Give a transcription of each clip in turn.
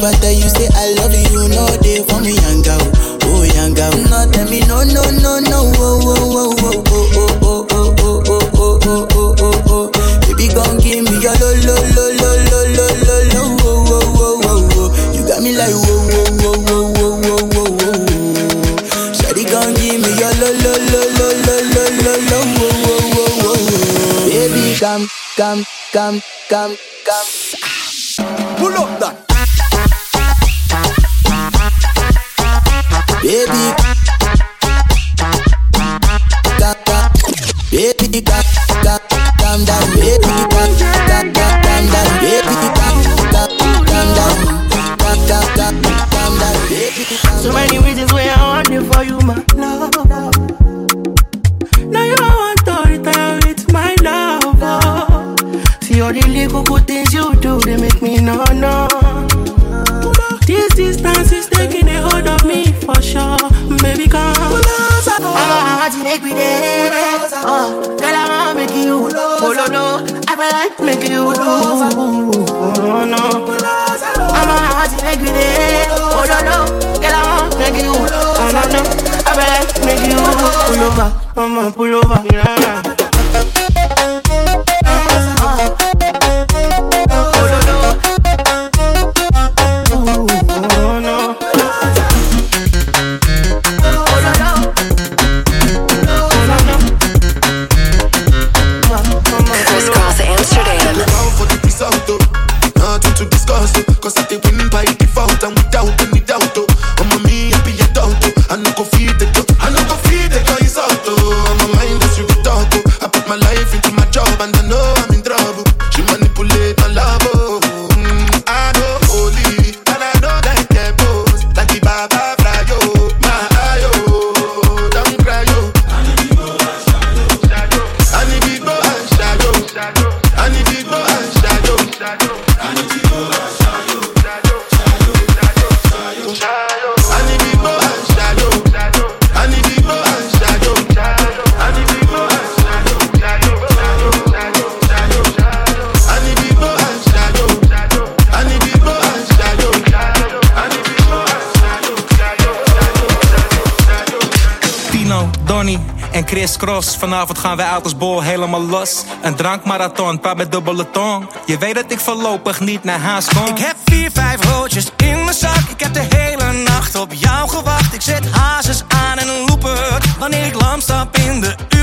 but you say I love you, no day want me, young girl. Oh, young girl. No, tell me, no, no, no, no, oh, oh, oh, oh, oh, oh, oh, oh, oh, oh, oh, oh, oh, oh. Baby, gon' give me your lo, lo, lo, lo, lo, lo, lo, lo, oh, oh, oh, oh. You got me like, whoa, whoa, whoa, whoa, whoa, whoa, whoa, whoa. Shawty gon' give me your lo, lo, lo, lo, lo, lo, lo, lo, oh, oh, oh, oh, oh, oh. Baby, come, come, come, come. gaan wij uit als bol helemaal los. Een drankmarathon, paar met dubbele tong. Je weet dat ik voorlopig niet naar haast kom. Ik heb vier, vijf roodjes in mijn zak. Ik heb de hele nacht op jou gewacht. Ik zet hazes aan en een looper. Wanneer ik lam stap in de uur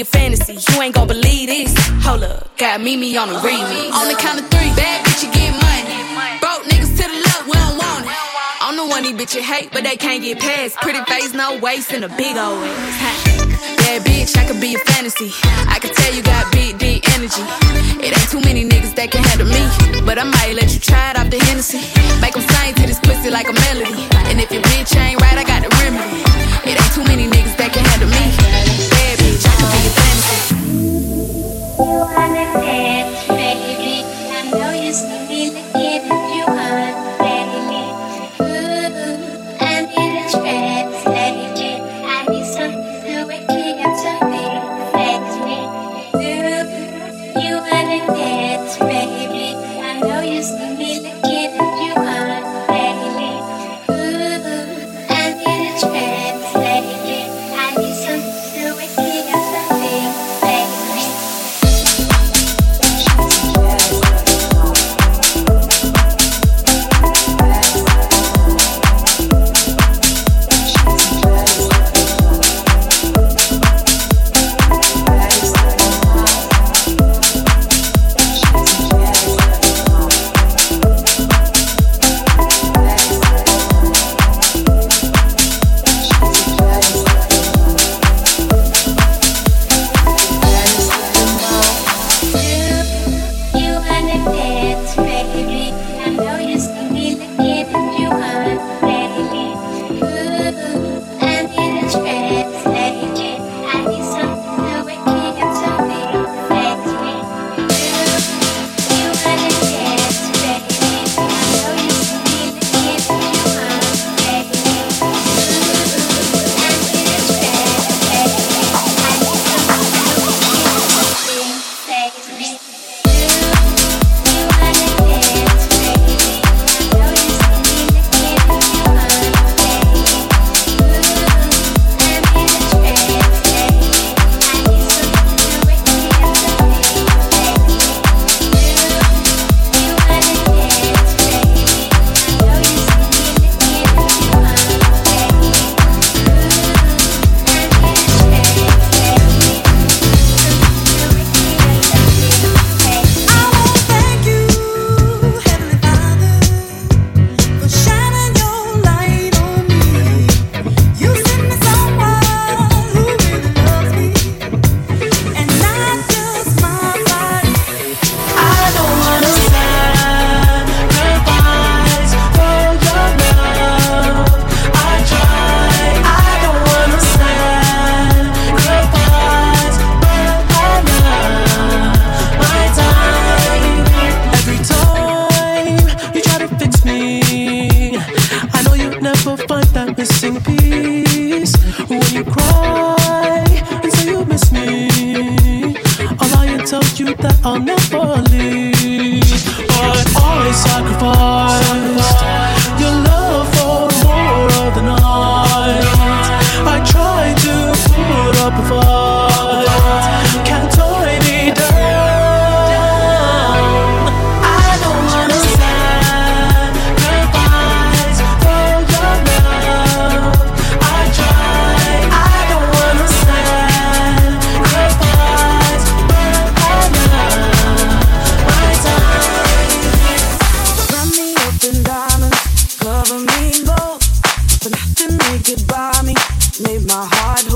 a fantasy. You ain't gon' believe this. Hold up, got Mimi on the remix. On the count of three, bad bitch, you get money. Broke niggas to the left, we don't want it. I'm the one these bitches hate, but they can't get past. Pretty face, no waist, and a big old ass. Huh. Bad bitch, I could be a fantasy. I can tell you got big deep energy. It ain't too many niggas that can handle me, but I might let you try it off the Hennessy. Make 'em sing to this pussy like a melody. And if your bitch ain't right, I got the remedy. It ain't too many niggas that can handle me. You are diamonds cover me both, but nothing they could buy me made my heart.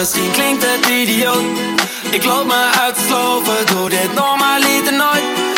misschien klinkt het idioot. Ik loop me uit te sloven, doe dit normaliter nooit.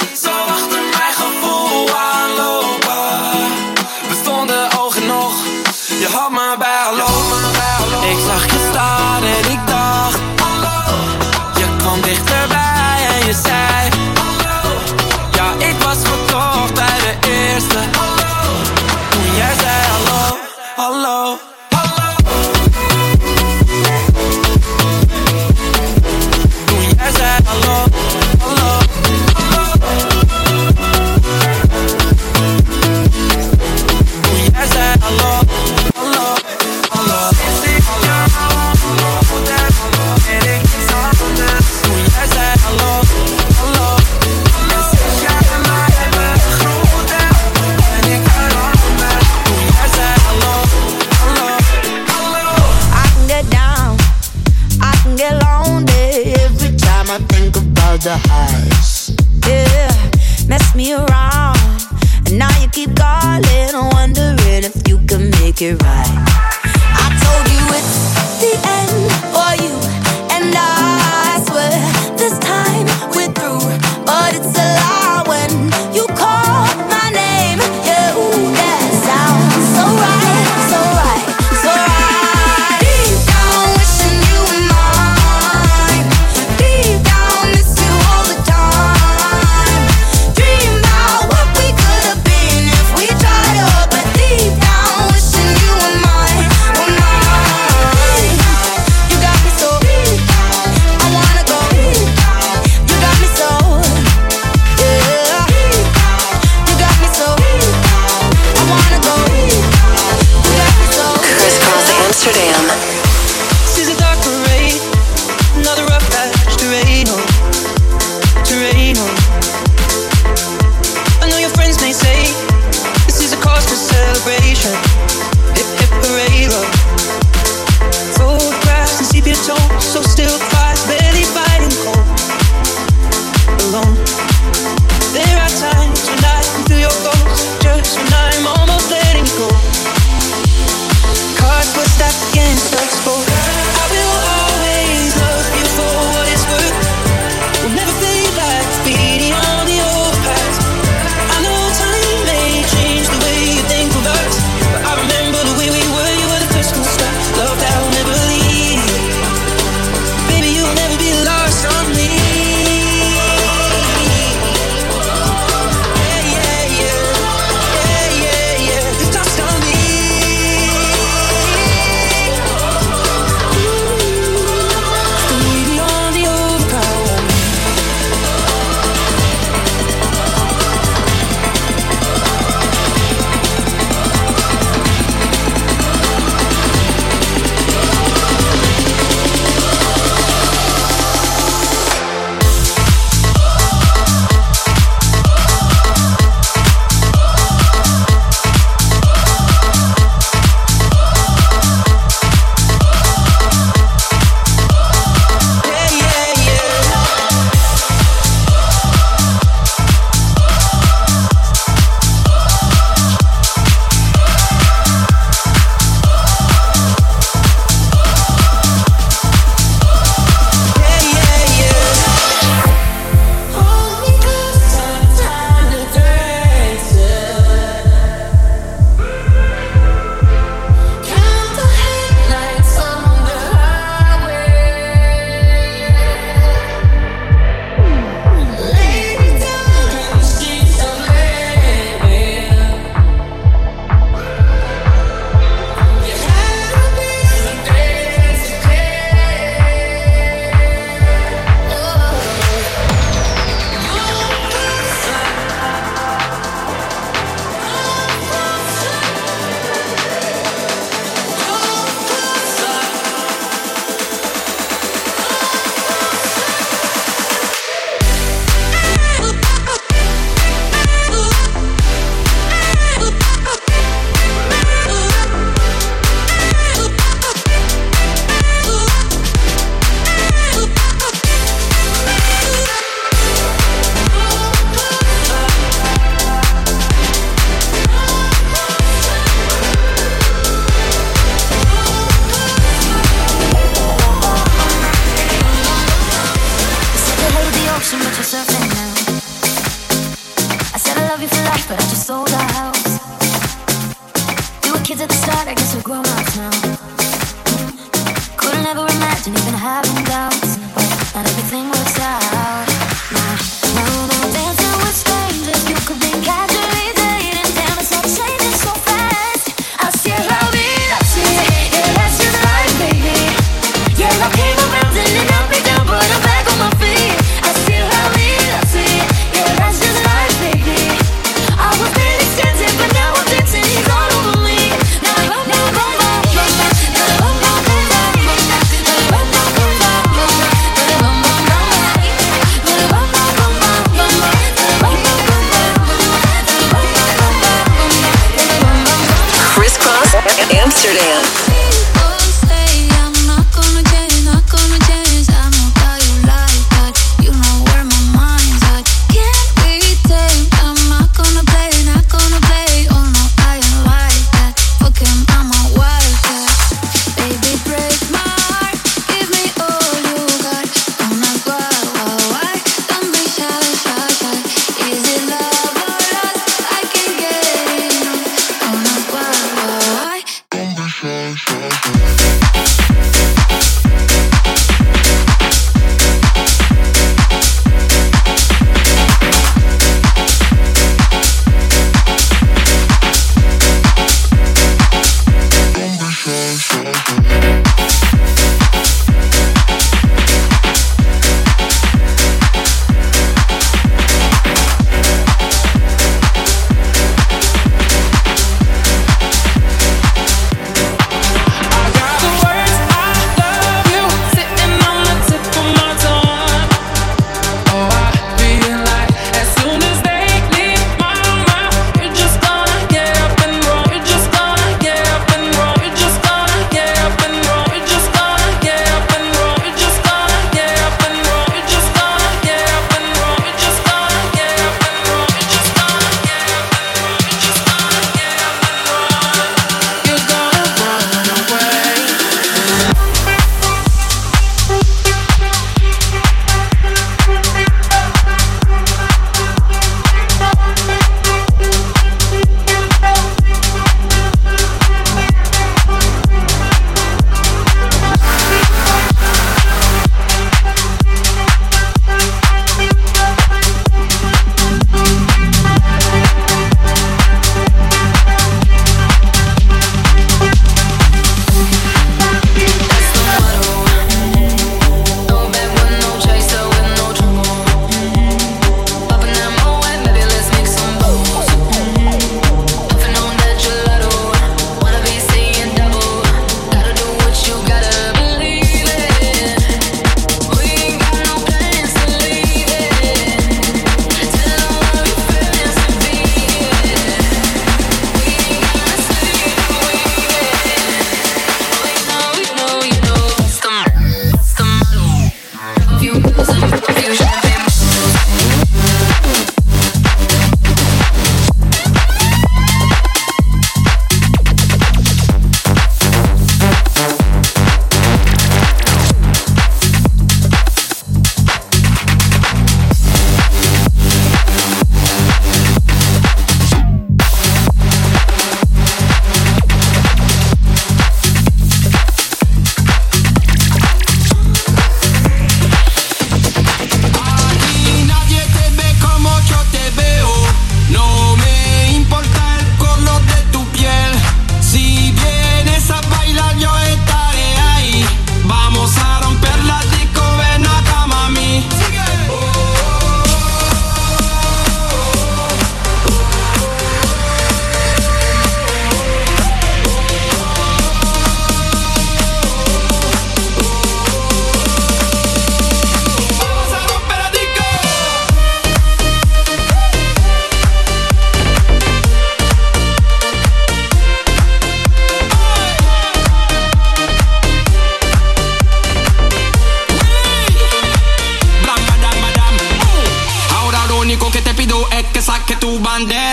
I'm down.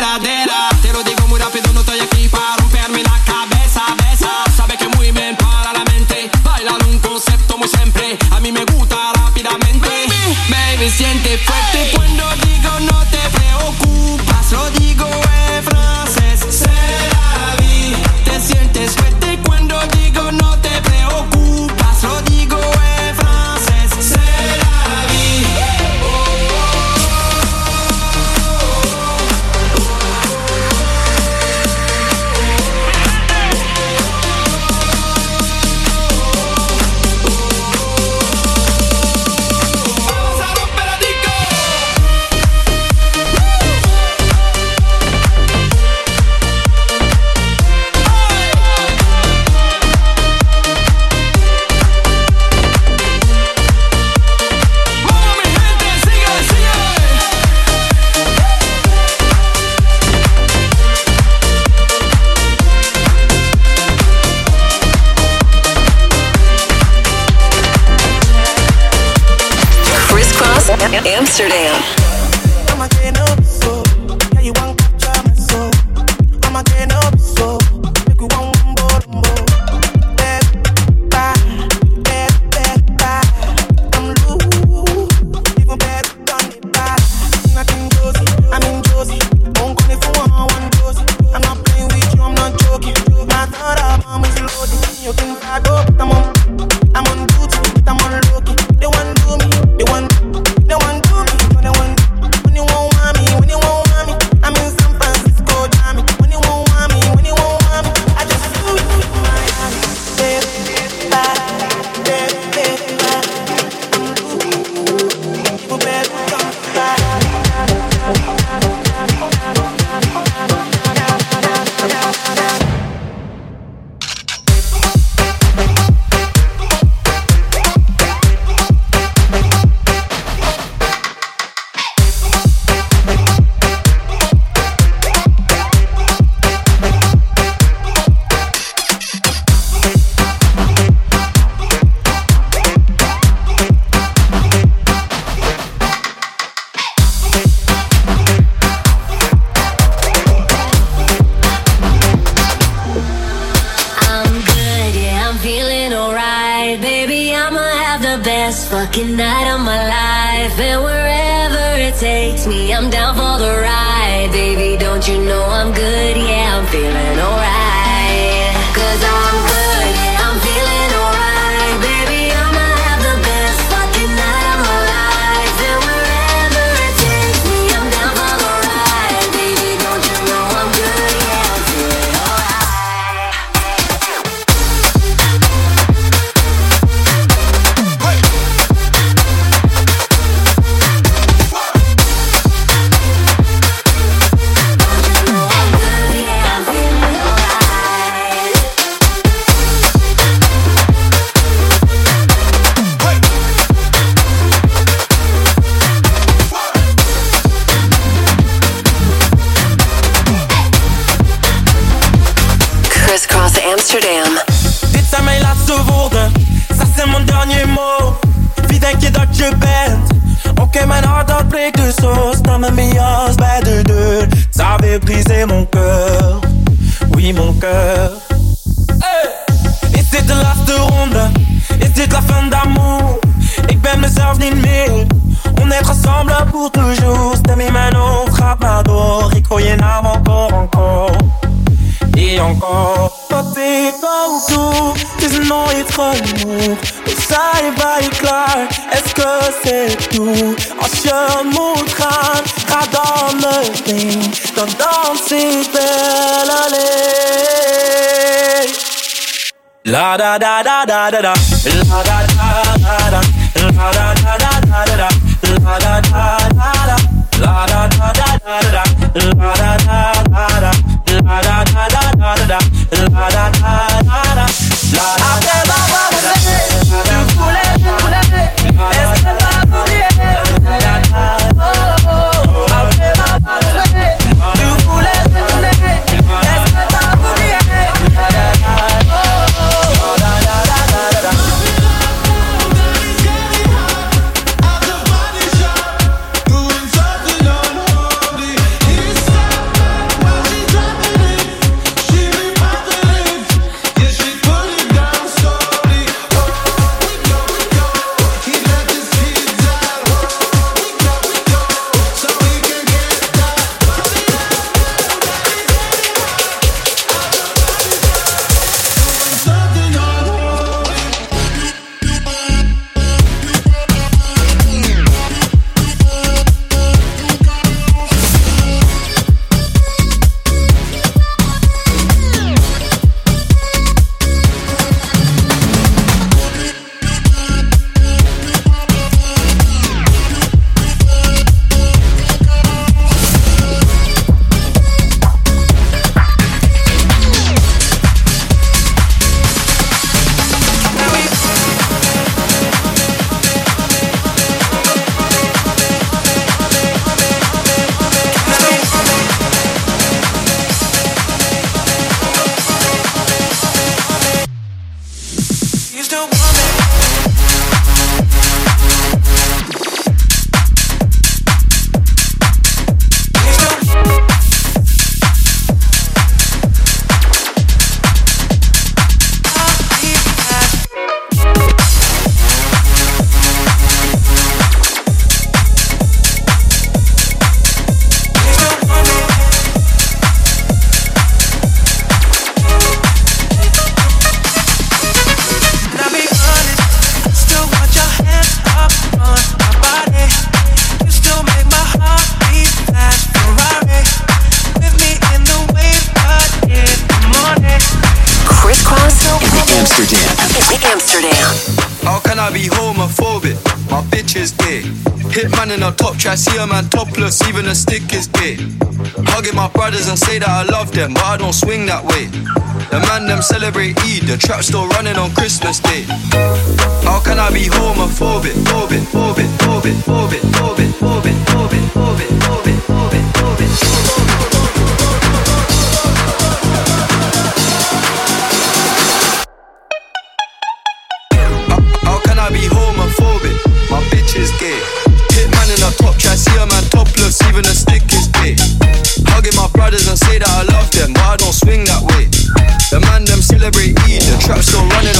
Down for the ride, baby. Don't you know I'm good? Yeah, I'm feeling. jij bij klaar? Est-ce que c'est? Als je moet gaan, ga dan meteen. Dan dans ik wel alleen. La da da da da da da. La da da da da. La da da da da da. da. La da da da da. La da da da da da. La da da da da. La da da da da da. La da da try, see a man topless, even a stick is gay. Hugging my brothers and say that I love them, but I don't swing that way. The man them celebrate Eid, the trap still running on Christmas Day. How can I be homophobic? Phobic, phobic, phobic, phobic, phobic, phobic, phobic, phobic, phobic, phobic, phobic. How can I be homophobic? My bitch is gay. Brothers and say that I love them, but I don't swing that way. The man them celebrate Eid, the trap still running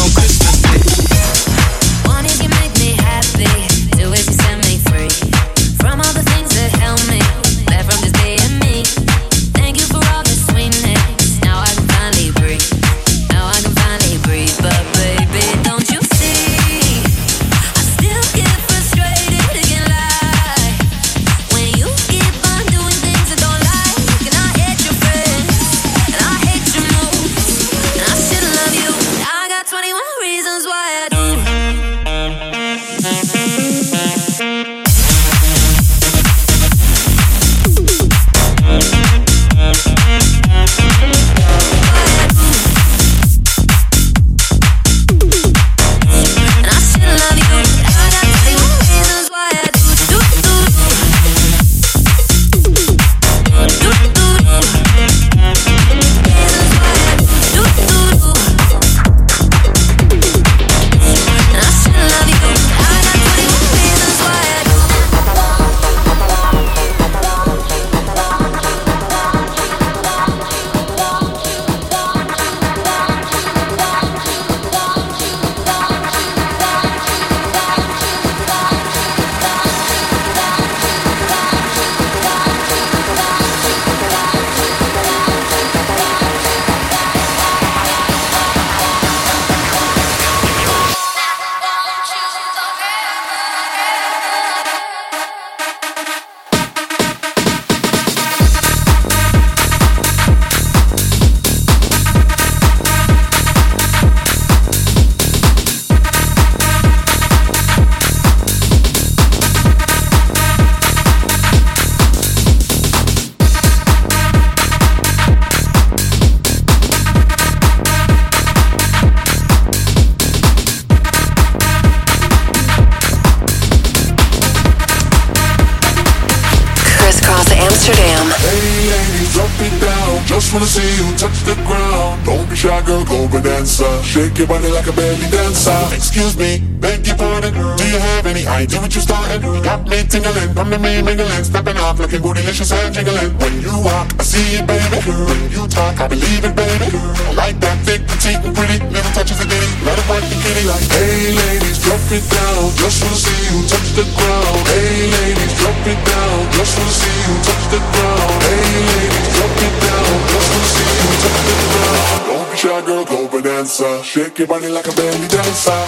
Just wanna see you touch the ground. Don't be shy, girl, go bonanza. Shake your body like a belly dancer. Excuse me, beg your pardon. Do you have any idea what you started? Got me tingling, come to me mingling, stepping off, looking bootylicious and jingling. When you walk, I see it, baby. When you talk, I believe it, baby. I like that thick, petite, and pretty. Little touches of ditty, let it the kitty like. Hey ladies, drop it down. Just wanna see you touch the ground. Hey ladies, drop it down. Just wanna see you touch the ground. Hey ladies, drop it down. Just wanna see you touch the ground. Don't be shy, girl, go bonanza. Uh, shake your body like a belly dancer.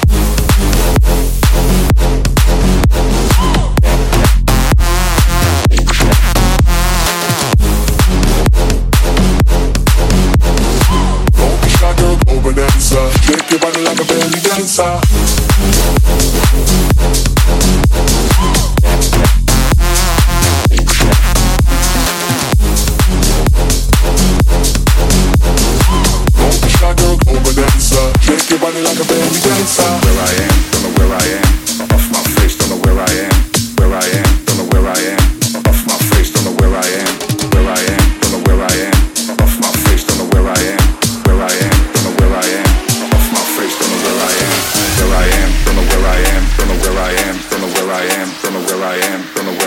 Go bonanza. Uh, shake your body like a belly dancer.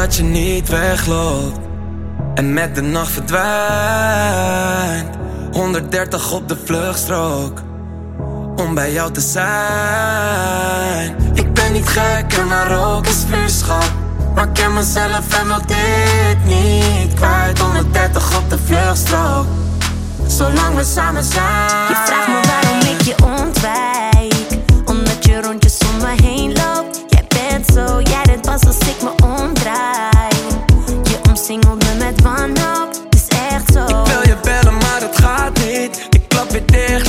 dat je niet wegloopt en met de nacht verdwijnt. 130 op de vluchtstrook om bij jou te zijn. Ik ben niet gek en maar ook is vuurschap. Maar ik ken mezelf en wil dit niet kwijt. 130 op de vluchtstrook, zolang we samen zijn. Je vraagt me waarom ik je ontwijk. Omdat je rondjes om me heen loopt. Jij bent zo, jij bent pas als ik me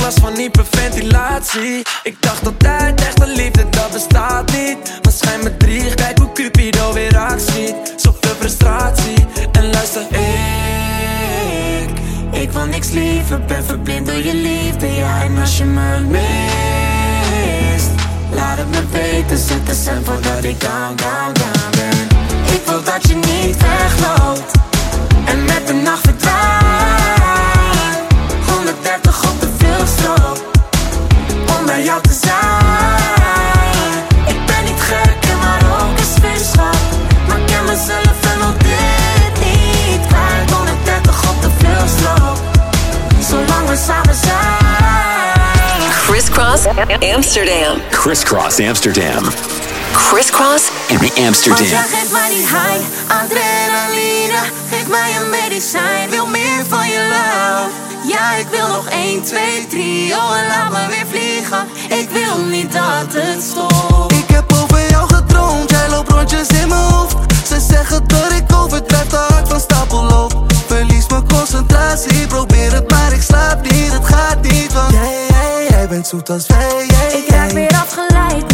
last van hyperventilatie. Ik dacht altijd, echte liefde, dat bestaat niet. Maar schijn me drie, kijk hoe Cupido weer actie. Zoveel frustratie. En luister, ik, ik wil niks liever. Ben verblind door je liefde, ja. En als je me mist, laat het me weten. Zet de cent voordat ik down, down, down ben. Ik wil dat je niet wegloopt en met de nacht verdwijnt. Crisscross Amsterdam. Crisscross Amsterdam. Crisscross Want jij Amsterdam. geeft mij die high, adrenaline Geef mij een medicijn, wil meer van je love Ja, ik wil nog 1, 2, 3, oh en laat me weer vliegen Ik wil niet dat het stopt Ik heb over jou gedroomd, jij loopt rondjes in mijn hoofd. Ze zeggen dat ik overdrijf, te hard van stapel loop. Verlies mijn concentratie, probeer het, bent zoet als wij. Ik raak weer afgeleid,